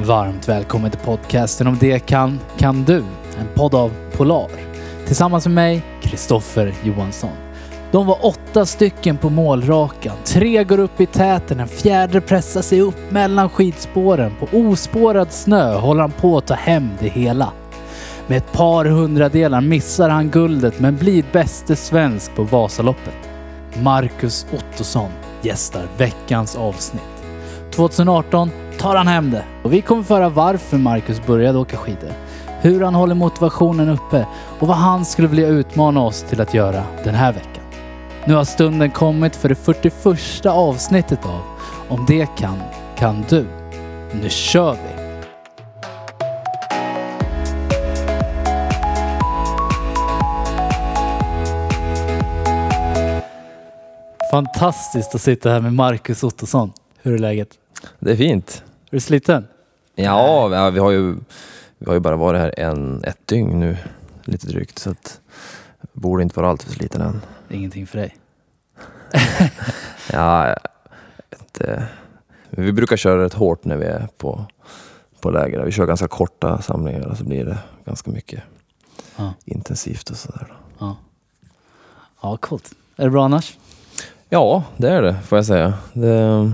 Varmt välkommen till podcasten om det kan, kan du. En podd av Polar. Tillsammans med mig, Kristoffer Johansson. De var åtta stycken på målrakan. Tre går upp i täten, en fjärde pressar sig upp mellan skidspåren. På ospårad snö håller han på att ta hem det hela. Med ett par hundradelar missar han guldet men blir bäste svensk på Vasaloppet. Marcus Ottosson gästar veckans avsnitt. 2018 tar han hem det. Och vi kommer föra varför Marcus började åka skidor, hur han håller motivationen uppe och vad han skulle vilja utmana oss till att göra den här veckan. Nu har stunden kommit för det 41 avsnittet av Om det kan, kan du. Nu kör vi! Fantastiskt att sitta här med Marcus Ottosson. Hur är läget? Det är fint. Är du sliten? Ja, ja, vi har ju, vi har ju bara varit här en, ett dygn nu, lite drygt, så att borde inte vara alltför sliten än. Ingenting för dig. Ja, inte. Vi brukar köra rätt hårt när vi är på, på läger. Vi kör ganska korta samlingar och så blir det ganska mycket Ja. intensivt och sådär. Ja. Ja, coolt. Är det bra annars? Ja, det är det får jag säga. Det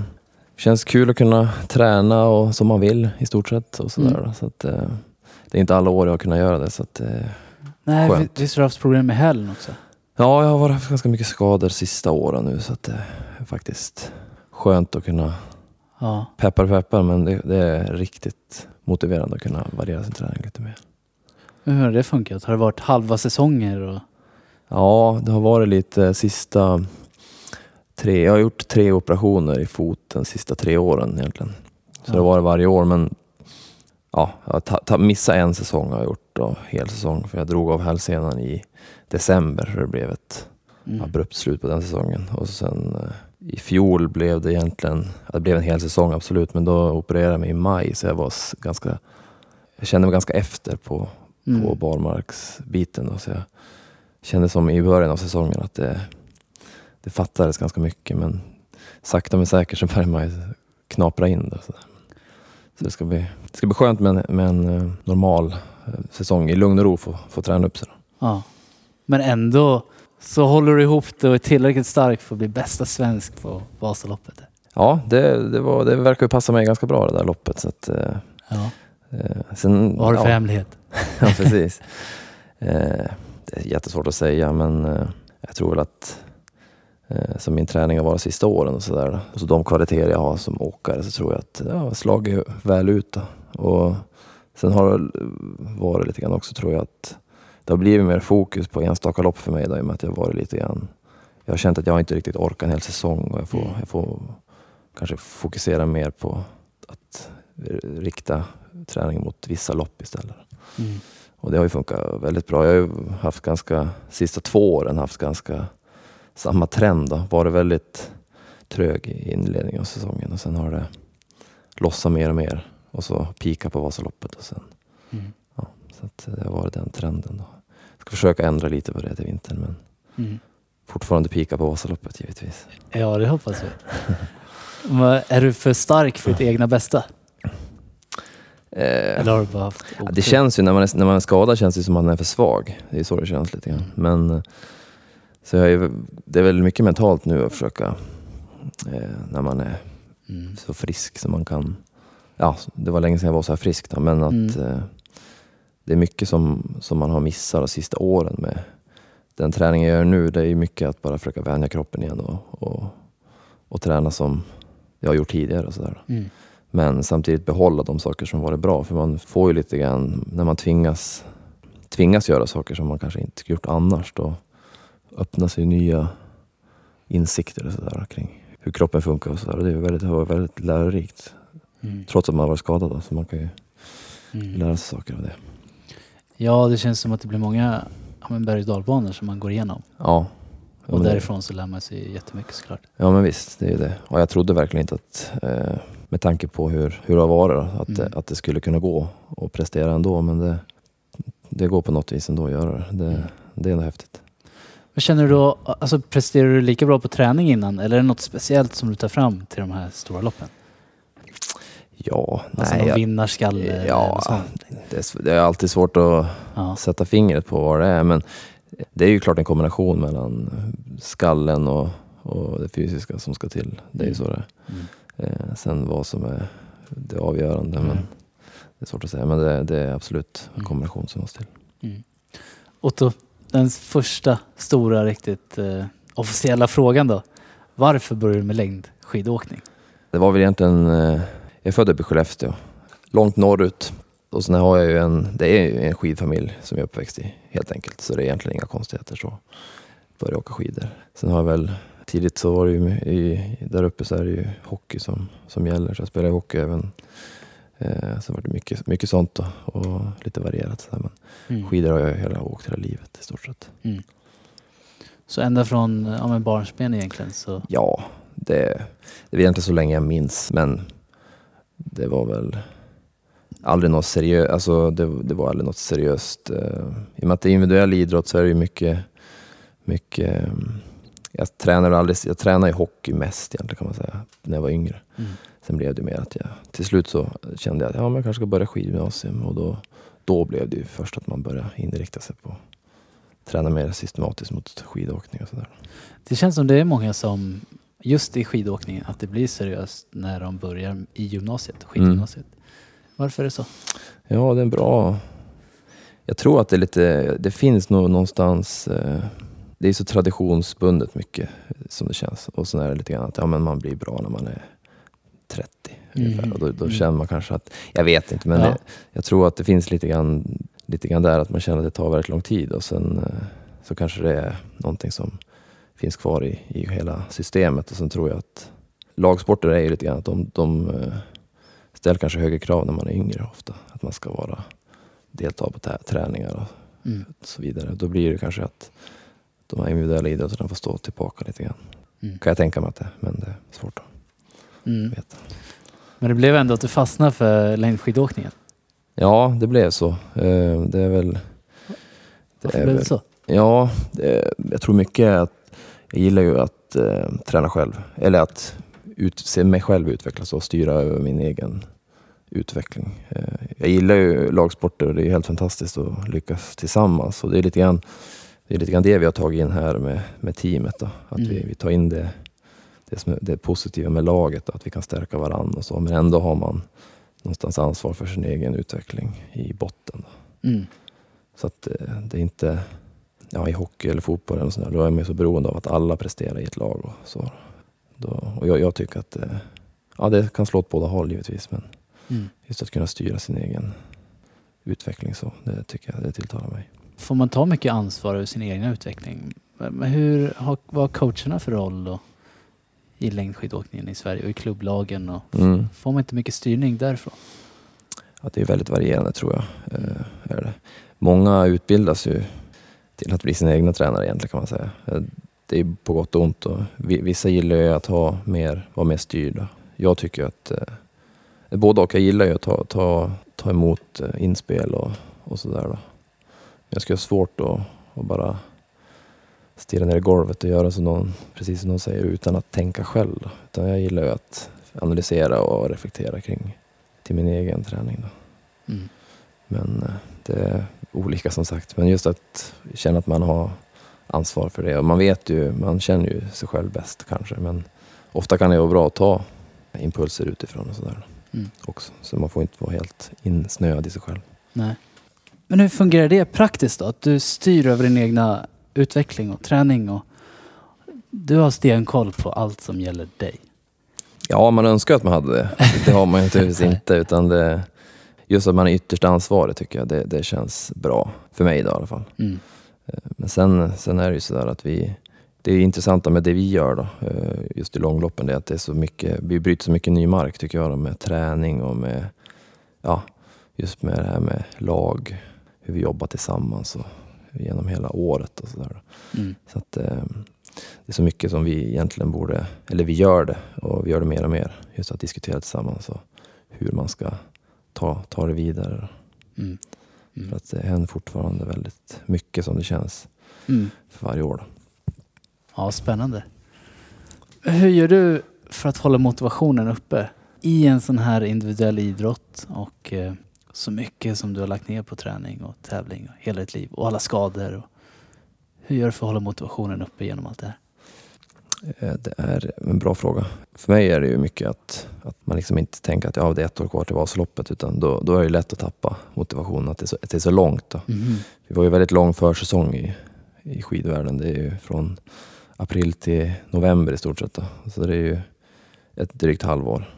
känns kul att kunna träna och som man vill i stort sett. Och sådär. Mm. Så att, eh, det är inte alla år jag har kunnat göra det. Så att, eh, Nej, Skönt. vi- visst har du haft problem med hälen också? Ja, jag har varit- haft ganska mycket skador sista åren nu så att det är faktiskt skönt att kunna Ja. peppar peppar men det, det är riktigt motiverande att kunna variera sin träning lite mer. Hur har det funkat? Har det varit halva säsonger? Och... Ja, det har varit lite sista tre, jag har gjort tre operationer i foten sista tre åren egentligen. Så Ja. det har varit varje år men ja, jag har ta, ta, missat en säsong har jag gjort då, hel säsong för jag drog av hälsenan i december så det blev ett Mm. abrupt slut på den säsongen. Och sen eh, i fjol blev det egentligen, det blev en hel säsong absolut, men då opererade jag mig i maj så jag var ganska, jag kände mig ganska efter på, på Mm. barmarksbiten. Då, så jag kände som i början av säsongen att det, det fattades ganska mycket men sakta men säkert så började man ju knapra in det. Så, så det, ska bli, det ska bli skönt med en, med en eh, normal eh, säsong i lugn och ro få, få träna upp sig. Ja. Men ändå så håller du ihop det och är tillräckligt stark för att bli bästa svensk på Vasaloppet. Ja, det, det, var, det verkar ju passa mig ganska bra det där loppet. Så att, eh, Ja. eh, sen, Vad har du för ja, hemlighet? ja, precis. Eh, det är jättesvårt att säga men eh, jag tror väl att som min träning har varit de sista åren och sådär. Så de kvaliteter jag har som åkare så tror jag att det har slagit väl ut. Då. Och sen har det varit lite grann också tror jag att det har blivit mer fokus på enstaka lopp för mig då, i och med att jag har varit lite grann jag har känt att jag inte riktigt orkar en hel säsong och jag får, Mm. jag får kanske fokusera mer på att rikta träning mot vissa lopp istället. Mm. Och det har ju funkat väldigt bra. Jag har ju haft ganska, sista två åren haft ganska samma trend. Då. Varit väldigt trög i inledningen av säsongen och sen har det lossat mer och mer. Och så pika på Vasaloppet och sen. Mm. Så att det har varit den trenden. Då. Jag ska försöka ändra lite på det till vintern men Mm. fortfarande pika på Vasaloppet givetvis. Ja, det hoppas vi. Men är du för stark för ditt egna bästa? Eh, Eller har du bara haft Ja, otur? det känns ju, när man, är, när man är skadad känns det som att man är för svag. Det är så det känns lite grann. Men, så är, det är väl mycket mentalt nu att försöka, eh, när man är Mm. så frisk som man kan. Ja, det var länge sedan jag var så här frisk då, men att Mm. eh, det är mycket som, som man har missat de sista åren med den träning jag gör nu. Det är mycket att bara försöka vänja kroppen igen och, och, och träna som jag har gjort tidigare och sådär. Mm. Men samtidigt behålla de saker som varit bra. För man får ju lite grann, när man tvingas, tvingas göra saker som man kanske inte gjort annars, då öppnas ju nya insikter och sådär kring hur kroppen funkar och sådär. Det är väldigt, väldigt lärorikt. Mm. Trots att man har varit skadad då, så man kan ju Mm. lära sig saker av det. Ja, det känns som att det blir många ja, berg och dalbanor som man går igenom. Ja. Ja, Och men det- därifrån så lär man sig jättemycket såklart. Ja men visst, det är ju det. Och jag trodde verkligen inte att, eh, med tanke på hur, hur det har varit, att, Mm. det, att det skulle kunna gå och prestera ändå. Men det, det går på något vis ändå att göra det. Det, Mm. det är ändå häftigt. Men känner du då, alltså presterar du lika bra på träning innan eller är det något speciellt som du tar fram till de här stora loppen? Ja, Alltså nej, någon jag, vinnarskalle ja, det, det är alltid svårt att Ja. sätta fingret på vad det är. Men det är ju klart en kombination mellan skallen och, och det fysiska som ska till. Det är ju så det. Mm. Eh, sen vad som är det avgörande. Men Mm. det är svårt att säga. Men det, det är absolut en Mm. kombination som måste till. Mm. Otto, den första stora riktigt eh, officiella frågan då. Varför började du med längdskidåkning? Det var väl egentligen, eh, jag är född uppe i Skellefteå, långt norrut. Och sen har jag ju en, det är ju en skidfamilj som jag är uppväxt i helt enkelt. Så det är egentligen inga konstigheter så. Började åka skidor. Sen har jag väl, tidigt så var det ju i, där uppe så är det ju hockey som, som gäller. Så jag spelade hockey även. Eh, så var det mycket, mycket sånt då, och lite varierat. Så. Men Mm. skidor har jag hela, åkt hela livet i stort sett. Så ända från ja, barnsben egentligen så... Ja, det, det är egentligen så länge jag minns, men det var väl aldrig något seriöst. Alltså det, det var aldrig något seriöst. eh, I och med att det är individuell idrott så är det ju mycket, mycket eh, jag tränar aldrig, jag tränar ju hockey mest egentligen kan man säga, när jag var yngre. Mm. Sen blev det mer att jag, till slut så kände jag att ja, men jag kanske ska börja skidgymnasium och då, då blev det ju först att man började inrikta sig på träna mer systematiskt mot skidåkning och sådär. Det känns som det är många som, just i skidåkningen, att det blir seriöst när de börjar i gymnasiet, skidgymnasiet. Varför är det så? Ja, det är en bra... Jag tror att det är lite, det finns nog någonstans, eh, det är så traditionsbundet mycket eh, som det känns. Och sen är det lite grann att ja, men man blir bra när man är 30 ungefär. Mhm. Och då, då Mm. känner man kanske att, jag vet inte, men Ja. det, jag tror att det finns lite grann, lite grann där att man känner att det tar väldigt lång tid och sen eh, så kanske det är någonting som finns kvar i, i hela systemet. Och sen tror jag att lagsporter är ju lite grann att de, de eh, ställer kanske högre krav när man är yngre ofta. Att man ska vara delta på träningar och Mm. så vidare. Då blir det kanske att de här individuella idrotterna får stå tillbaka lite grann. Mm. Kan jag tänka mig att det är, men det är svårt att Mm. Men det blev ändå att du fastnade för längdskidåkningen. Ja, det blev så. Eh, Det är väl... Det Varför är blev det väl så? ja, det, jag tror mycket att jag gillar ju att eh, träna själv. Eller att ut, se mig själv utvecklas och styra över min egen utveckling. Eh, jag gillar ju lagsporter och det är helt fantastiskt att lyckas tillsammans. Och det är lite grann det, är lite grann det vi har tagit in här med, med teamet. Då. Att vi, Mm. vi tar in det, det, som är, det positiva med laget, att vi kan stärka varandra och så. Men ändå har man någonstans ansvar för sin egen utveckling i botten. Mm. Så att eh, det är inte, ja, i hockey eller fotboll eller sådär, då är man så beroende av att alla presterar i ett lag. Och, så. Då, och jag, jag tycker att eh, ja, det kan slå åt båda håll givetvis, men Mm. just att kunna styra sin egen utveckling så, det tycker jag det tilltalar mig. Får man ta mycket ansvar över sin egen utveckling? Men hur vad har coacherna för roll då i längdskidåkningen i Sverige och i klubblagen? Och Mm. får man inte mycket styrning därifrån? Ja, det är väldigt varierande tror jag. Eh, är det. Många utbildas ju till att bli sina egna tränare egentligen kan man säga. Eh, Det är på gott och ont. Och vi- vissa gillar ju att ha mer, vara mer styrda. Jag tycker att eh, både och. Jag gillar ju att ta, ta, ta emot eh, inspel och, och sådär. Men jag skulle ha svårt att, att bara stirra ner i golvet och göra som någon, precis som någon säger, utan att tänka själv. Då. Utan jag gillar ju att analysera och reflektera kring till min egen träning. Då. Mm. Men eh, det är olika som sagt. Men just att känna att man har ansvar för det. Och man vet ju, man känner ju sig själv bäst kanske. Men ofta kan det vara bra att ta impulser utifrån och sådär Mm. också. Så man får inte vara helt insnöad i sig själv. Nej. Men hur fungerar det praktiskt då? Att du styr över din egna utveckling och träning och du har stenkoll på allt som gäller dig. Ja, man önskar att man hade det. Det har man ju naturligtvis inte. Utan det, just att man är ytterst ansvarig tycker jag, det, det känns bra. För mig då, i alla fall. Mm. Men sen, sen är det ju sådär att vi, det är intressanta med det vi gör då, eh, just i långloppen, det är att det är så mycket, vi bryter så mycket ny mark tycker jag, då, med träning och med, ja, just med det här med lag, hur vi jobbar tillsammans och genom hela året och sådär. Mm. Så att eh, det är så mycket som vi egentligen borde, eller vi gör det och vi gör det mer och mer, just att diskutera tillsammans och hur man ska ta, ta det vidare. Mm. Mm. För att det händer fortfarande väldigt mycket som det känns Mm. för varje år. Då. Ja, spännande. Hur gör du för att hålla motivationen uppe i en sån här individuell idrott och eh, så mycket som du har lagt ner på träning och tävling och hela ditt liv och alla skador. Och hur gör du för att hålla motivationen uppe genom allt det här? Eh, Det är en bra fråga. För mig är det ju mycket att, att man liksom inte tänker att ja, det är ett år kvar till Vasaloppet utan då, då är det lätt att tappa motivationen att det är så, att det är så långt. Då. Vi var ju väldigt lång försäsong i, i skidvärlden. Det är ju från april till november i stort sett. Då. Så det är ju ett drygt halvår.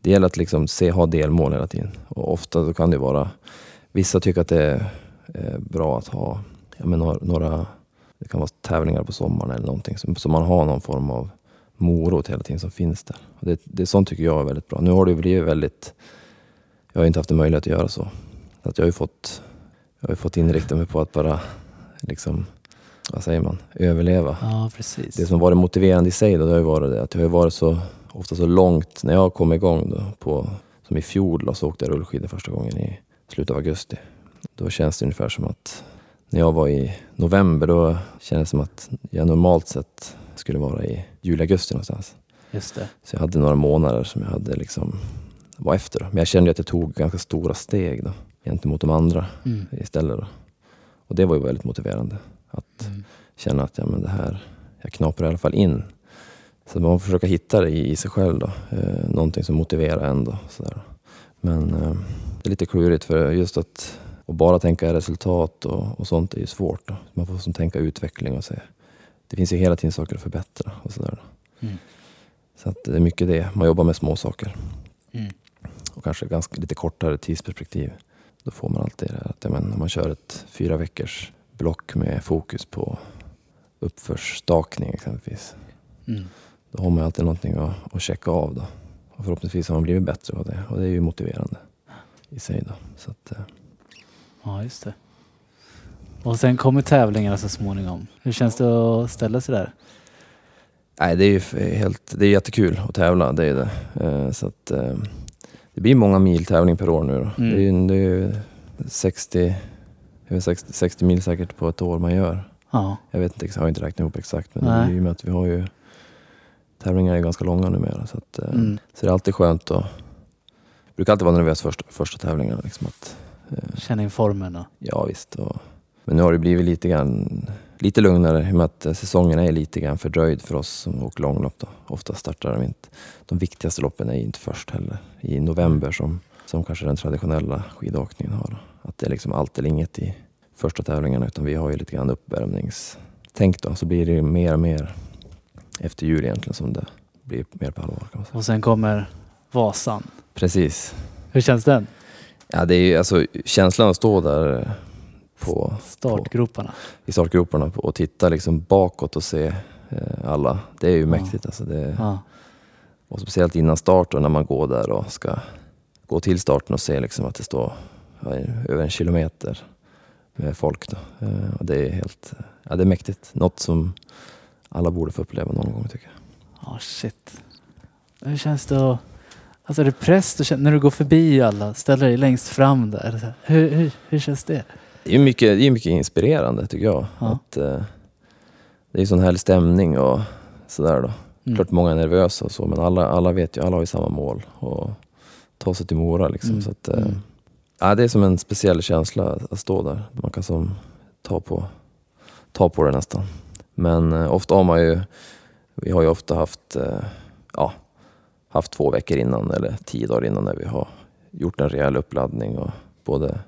Det gäller att liksom se, ha delmål hela tiden. Och ofta då kan det vara, vissa tycker att det är eh, bra att ha ja, men några, det kan vara tävlingar på sommaren eller någonting, så, så man har någon form av morot hela tiden som finns där. Och det, det, sånt tycker jag är väldigt bra. Nu har det blivit väldigt, jag har inte haft en möjlighet att göra så. så att jag har ju fått, jag har fått inrikta mig på att bara, liksom, vad säger man, överleva. Ja, precis. Det som varit motiverande i sig då, det har ju varit det att jag har varit så, ofta så långt, när jag kom igång då, på, som i fjol då, så åkte jag rullskidor första gången i slutet av augusti. Då känns det ungefär som att när jag var i november då kändes det som att jag normalt sett skulle vara i juli, augusti någonstans. Just det. Så jag hade några månader som jag hade liksom var efter. Då. Men jag kände att jag tog ganska stora steg då, gentemot de andra Mm. istället. Då. Och det var ju väldigt motiverande. Att Mm. känna att ja, men det här, jag knaprar i alla fall in. Så man får försöka hitta det i, sig själv. Då. Eh, någonting som motiverar ändå. Sådär. Men eh, det är lite klurigt för just att och bara tänka resultat och, och sånt är ju svårt. Då. Man får som tänka utveckling och se. Det finns ju hela tiden saker att förbättra. Och sådär. då. Mm. Så det är mycket det. Man jobbar med små saker Mm. och kanske ganska lite kortare tidsperspektiv. Då får man alltid det här att men, om man kör ett fyra veckors block med fokus på uppförsstakning exempelvis. Mm. Då har man alltid någonting att, att checka av. Då. Och förhoppningsvis har man blivit bättre på det. Och det är ju motiverande i sig. Då. Så att, eh, Ja, just det. Och sen kommer tävlingarna så småningom. Hur känns det att ställa sig där? nej, det är ju helt, det är jättekul att tävla. Det är det. Eh, så att, eh, det blir många mil tävling per år nu. Då. Mm. Det är ju det är ju 60, över 60, 60 mil säkert på ett år man gör. Ja. Jag vet inte, jag har inte räknat ihop exakt men Nej. i och med att vi har ju tävlingar är ganska långa numera. Så, att, eh, Mm. så det är alltid skönt att... Jag brukar alltid vara nervös första, första tävlingarna. Liksom att, eh, Känna in formen och... ja visst. Och, men nu har det blivit lite, grann, lite lugnare i och med att eh, säsongen är lite grann fördröjd för oss som åker långlopp. Då. Ofta startar de inte. De viktigaste loppen är inte först heller i november som, som kanske den traditionella skidåkningen har. Då. Att det är liksom allt eller inget i första tävlingarna utan vi har ju lite grann uppvärmningstänk då. Så blir det mer och mer efter jul egentligen som det blir mer på allvar kan man säga. Och sen kommer Vasan. Precis. Hur känns den? Ja, det är ju alltså känslan att stå där eh, på, Startgroparna. i startgroparna och titta liksom bakåt och se eh, alla. Det är ju Ja. mäktigt. Alltså det, Ja. och speciellt innan starten när man går där och ska gå till starten och se liksom att det står ja, över en kilometer med folk. Då. Eh, och det är helt ja, det är mäktigt. Något som alla borde få uppleva någon gång tycker jag. Ja, shit. Hur känns det att... Alltså är det press när du går förbi alla, ställer dig längst fram där. Hur, hur, hur känns det? Det är mycket, det är mycket inspirerande tycker jag. Ja. Att, eh, det är sån härlig stämning och sådär då. Mm. Klart många är nervösa och så men alla, alla vet ju, alla har ju samma mål. Och ta sig till Mora liksom. Mm. Så att, eh, Mm. ja, det är som en speciell känsla att stå där. Man kan som ta på, ta på det nästan. Men eh, ofta har man ju, vi har ju ofta haft, eh, ja, haft två veckor innan eller tio dagar innan när vi har gjort en rejäl uppladdning. Och både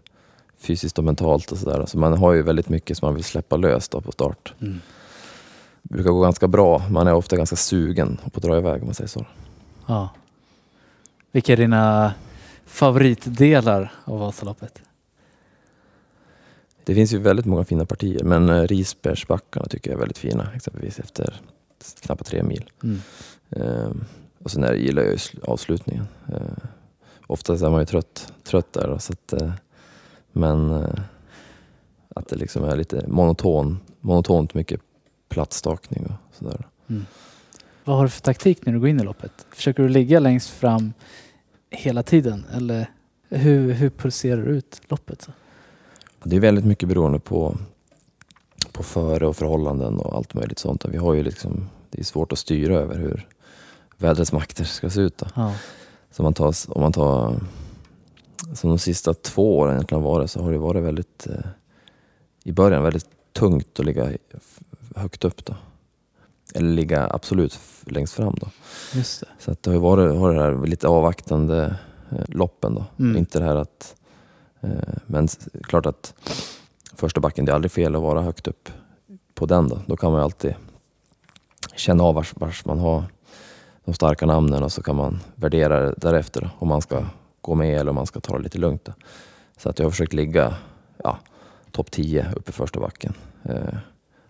fysiskt och mentalt och sådär. Så man har ju väldigt mycket som man vill släppa lös då på start. Mm. Det brukar gå ganska bra. Man är ofta ganska sugen på att dra iväg om man säger så. Ja. Vilka är dina favoritdelar av Vasaloppet? Det finns ju väldigt många fina partier men eh, Risbergsbackarna tycker jag är väldigt fina exempelvis efter knappt tre mil. Mm. Ehm, och sen är, gillar jag ju sl- avslutningen. Ehm, oftast är man ju trött, trött där. Då, så att, eh, men eh, att det liksom är lite monoton, monotont mycket platsstakning och sådär. Mm. Vad har du för taktik när du går in i loppet? Försöker du ligga längst fram hela tiden eller hur, hur pulserar du ut loppet? Så? Det är väldigt mycket beroende på, på före och förhållanden och allt möjligt sånt. Vi har ju liksom, det är svårt att styra över hur vädrets makter ska se ut. Ja. Så man tar, om man tar, som de sista två åren egentligen var det, så har det varit väldigt, eh, i början väldigt tungt att ligga högt upp då. Eller ligga absolut längst fram då. Just det. Så att det har ju varit, har det här lite avvaktande eh, loppen då. Mm. Inte det här att, men s- klart att första backen, det är aldrig fel att vara högt upp på den då. Då kan man ju alltid känna av vars, vars man har de starka namnen och så kan man värdera det därefter då, om man ska gå med eller om man ska ta det lite lugnt. Då. Så att jag har försökt ligga ja, topp 10 uppe i första backen. Eh,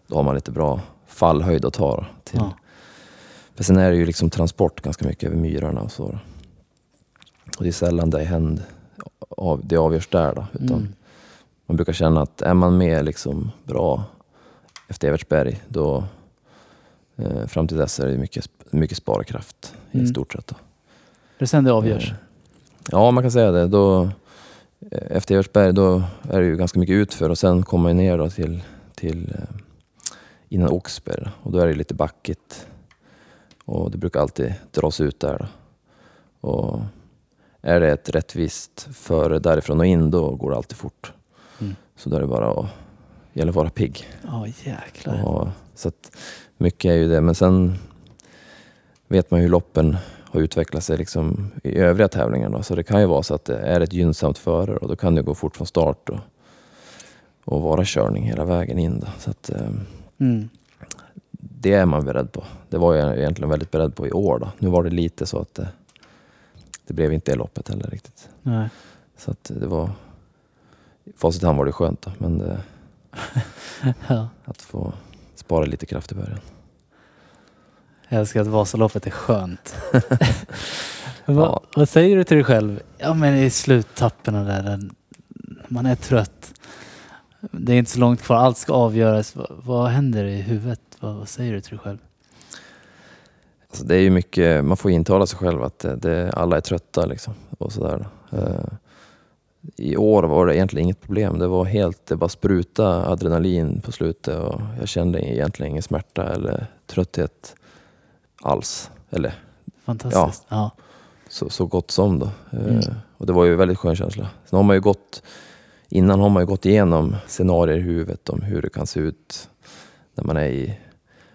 då har man lite bra fallhöjd att ta då, till. Ja. För sen är det ju liksom transport ganska mycket över myrarna och så. Och det är sällan det händer, av, det avgörs där då. Utan Mm. man brukar känna att är man med liksom bra efter Evertsberg, då eh, fram till dess är det mycket, mycket sparkraft Mm. i stort sett. Då. Det är sen det avgörs. Eh, Ja, man kan säga det. Då, eh, efter Evertsberg då är det ju ganska mycket utför och sen kommer man ner då till, till eh, innan Oxberg och då är det lite backigt. Och det brukar alltid dras ut där. Då. Och är det ett rättvist före därifrån och in då går det alltid fort. Mm. Så då är det bara att gäller att vara pigg. Ja, jäklar. Och, så att mycket är ju det. Men sen vet man ju hur loppen har utvecklat sig liksom i övriga tävlingar. Då. Så det kan ju vara så att det är ett gynnsamt före och då kan det gå fort från start och, och vara körning hela vägen in. Då. Så att, eh, Mm. det är man beredd på. Det var jag egentligen väldigt beredd på i år. Då. Nu var det lite så att det, det blev inte det loppet heller riktigt. Nej. Så att det var... Facit hand var det skönt då, men det, Ja. att få spara lite kraft i början. Jag älskar att Vasaloppet är skönt. vad, Ja. vad säger du till dig själv? Ja men i sluttapperna där, där man är trött. Det är inte så långt kvar, allt ska avgöras. Vad, vad händer i huvudet? Vad, vad säger du till dig själv? Alltså det är ju mycket, man får intala sig själv att det, det, alla är trötta liksom. Och sådär. Eh, I år var det egentligen inget problem. Det var helt, det bara spruta adrenalin på slutet och jag kände egentligen ingen smärta eller trötthet alls. Eller Fantastiskt. Ja. så, så gott som då. Eh, Mm. Och det var ju en väldigt skön känsla. Sen har man ju gått, innan har man ju gått igenom scenarier i huvudet om hur det kan se ut när man är i,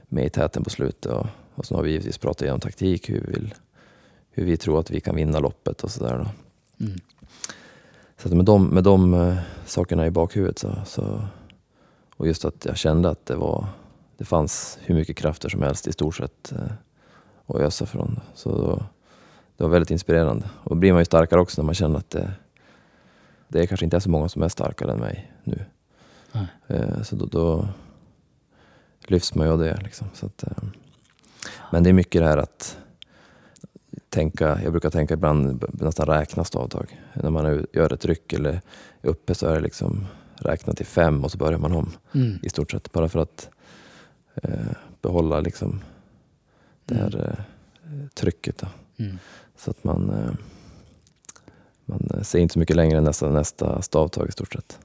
med i täten på slutet. Och, och så har vi givetvis pratat igenom taktik, hur vi, vill, hur vi tror att vi kan vinna loppet och sådär. Mm. Så med de, med de eh, sakerna i bakhuvudet så, så, och just att jag kände att det var, det fanns hur mycket krafter som helst i stort sett eh, att ösa från. Så då, det var väldigt inspirerande. Och då blir man ju starkare också när man känner att det, det är kanske inte är så många som är starkare än mig nu. Nej. Eh, Så då, då lyfts man ju av det. Liksom. Så att, men det är mycket det här att tänka, jag brukar tänka ibland nästan räkna stavtag. När man gör ett ryck eller är uppe så är det liksom räkna till fem och så börjar man om Mm. i stort sett. Bara för att eh, behålla liksom det här eh, trycket. Mm. Så att man, eh, man eh, ser inte så mycket längre än nästa, nästa stavtag i stort sett.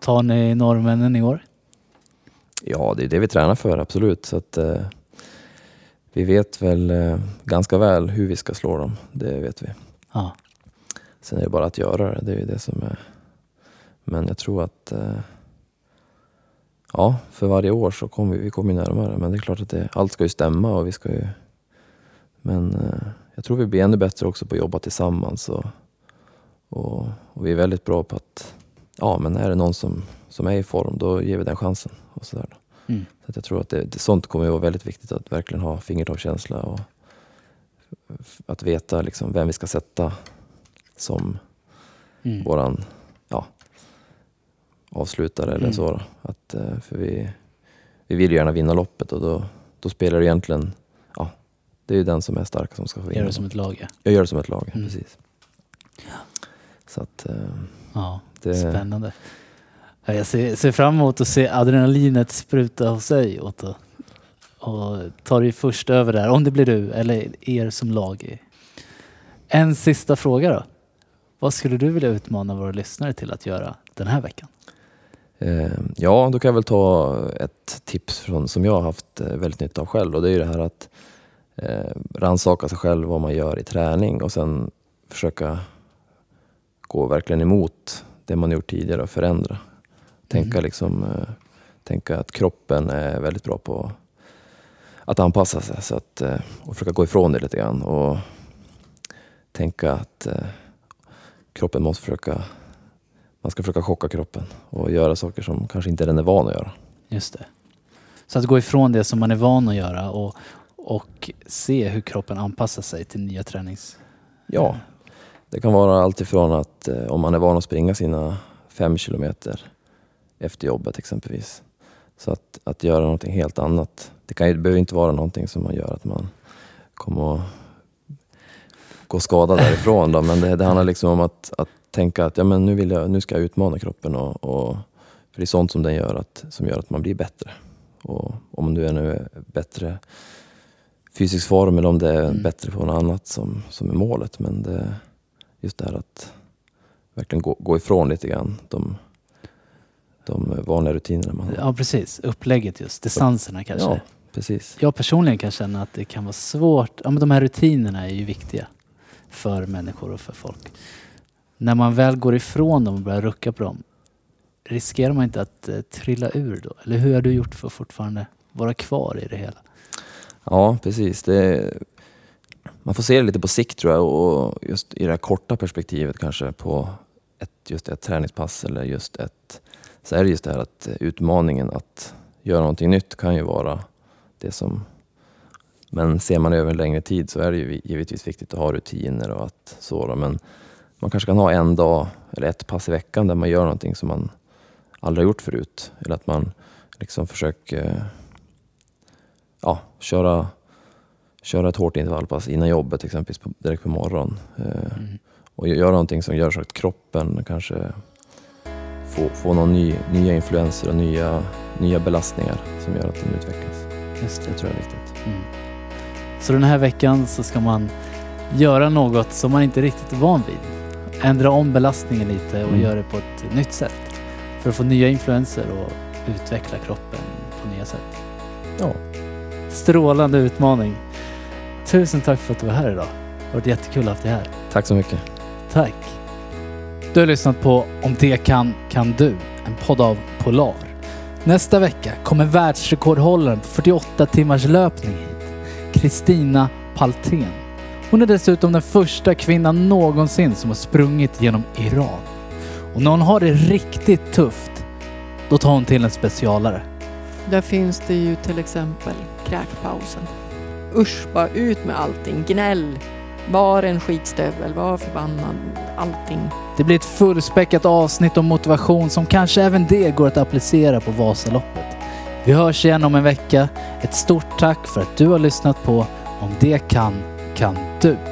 Tar ni norrmännen i år? Ja, det är det vi tränar för, absolut. Så att, eh, vi vet väl eh, ganska väl hur vi ska slå dem. Det vet vi. Ja. Sen är det bara att göra det. Det är ju det som är... Men jag tror att... Eh, ja, för varje år så kommer vi, vi kommer närmare. Men det är klart att det, allt ska ju stämma och vi ska ju... Men eh, jag tror vi blir ännu bättre också på att jobba tillsammans. Och, och, och vi är väldigt bra på att... Ja, men är det någon som, som är i form, då ger vi den chansen. Och så där. Mm. Så jag tror att det, sånt kommer att vara väldigt viktigt att verkligen ha fingertoppskänsla och att veta liksom vem vi ska sätta som Mm. våran ja, avslutare eller Mm. så. Att, eh, för vi, vi vill ju gärna vinna loppet och då, då spelar det egentligen, ja, det är ju den som är stark som ska få vinna. Gör det som ett lag ja. Jag gör det som ett lag, Mm. precis. Så att eh, ja. det, Spännande. Jag ser, ser fram emot att se adrenalinet spruta hos dig Otto. Och ta dig först över där, om det blir du eller er som lag. En sista fråga då. Vad skulle du vilja utmana våra lyssnare till att göra den här veckan? Eh, ja, då kan jag väl ta ett tips från, som jag har haft eh, väldigt nytta av själv och det är ju det här att eh, rannsaka sig själv vad man gör i träning och sen försöka gå verkligen emot det man gjort tidigare och förändra. Tänka, Mm. liksom, eh, tänka att kroppen är väldigt bra på att anpassa sig så att, eh, och försöka gå ifrån det lite grann. Och tänka att eh, kroppen måste försöka, man ska försöka chocka kroppen och göra saker som kanske inte den är van att göra. Just det. Så att gå ifrån det som man är van att göra och, och se hur kroppen anpassar sig till nya tränings... Ja, det kan vara allt ifrån att eh, om man är van att springa sina fem kilometer efter jobbet exempelvis. Så att, att göra någonting helt annat. Det, kan det behöver inte vara någonting som man gör att man kommer att gå skadad därifrån. Då. Men det, det handlar liksom om att, att tänka att ja, men nu, vill jag, nu ska jag utmana kroppen. Och, och, för det är sånt som den gör att, som gör att man blir bättre. Och om du är nu bättre fysisk form eller om det är Mm. bättre på något annat som, som är målet. Men det, just det här att verkligen gå, gå ifrån lite grann de, de vanliga rutinerna man har. Ja, precis. Upplägget just. Distanserna kanske. Ja, precis. Jag personligen kan känna att det kan vara svårt. Ja, men de här rutinerna är ju viktiga för människor och för folk. När man väl går ifrån dem och börjar rucka på dem, riskerar man inte att eh, trilla ur då? Eller hur har du gjort för att fortfarande vara kvar i det hela? Ja, precis. Det, man får se det lite på sikt tror jag och just i det här korta perspektivet kanske på ett, just ett träningspass eller just ett så är det just det här att utmaningen att göra någonting nytt kan ju vara det som men ser man över en längre tid så är det ju givetvis viktigt att ha rutiner och att så men man kanske kan ha en dag eller ett pass i veckan där man gör någonting som man aldrig har gjort förut eller att man liksom försöker ja, köra, köra ett hårt intervallpass innan jobbet exempelvis direkt på morgonen. Eh, Mm. och gö- göra någonting som gör så att kroppen kanske får, får någon ny, nya influenser och nya, nya belastningar som gör att den utvecklas. Just Det det. tror jag är viktigt. Mm. Så den här veckan så ska man göra något som man inte riktigt är van vid. Ändra om belastningen lite och Mm. göra det på ett nytt sätt. För att få nya influenser och utveckla kroppen på nya sätt. Ja, Strålande utmaning. Tusen tack för att du var här idag. Det har varit jättekul att ha haft dig här. tack så mycket. Tack. Du har lyssnat på Om det kan, kan du. En podd av Polar. Nästa vecka kommer världsrekordhållaren på 48 timmars löpning hit. Kristina Paltén. Hon är dessutom den första kvinnan någonsin som har sprungit genom Iran. Och när hon har det riktigt tufft, då tar hon till en specialare. Där finns det ju till exempel kräkpausen. Usch, bara ut med allting. Gnäll. Var en skitstövel, var förbannad. Allting. Det blir ett fullspäckat avsnitt om motivation som kanske även det går att applicera på Vasaloppet. Vi hörs igen om en vecka. Ett stort tack för att du har lyssnat på Om det kan, kan du.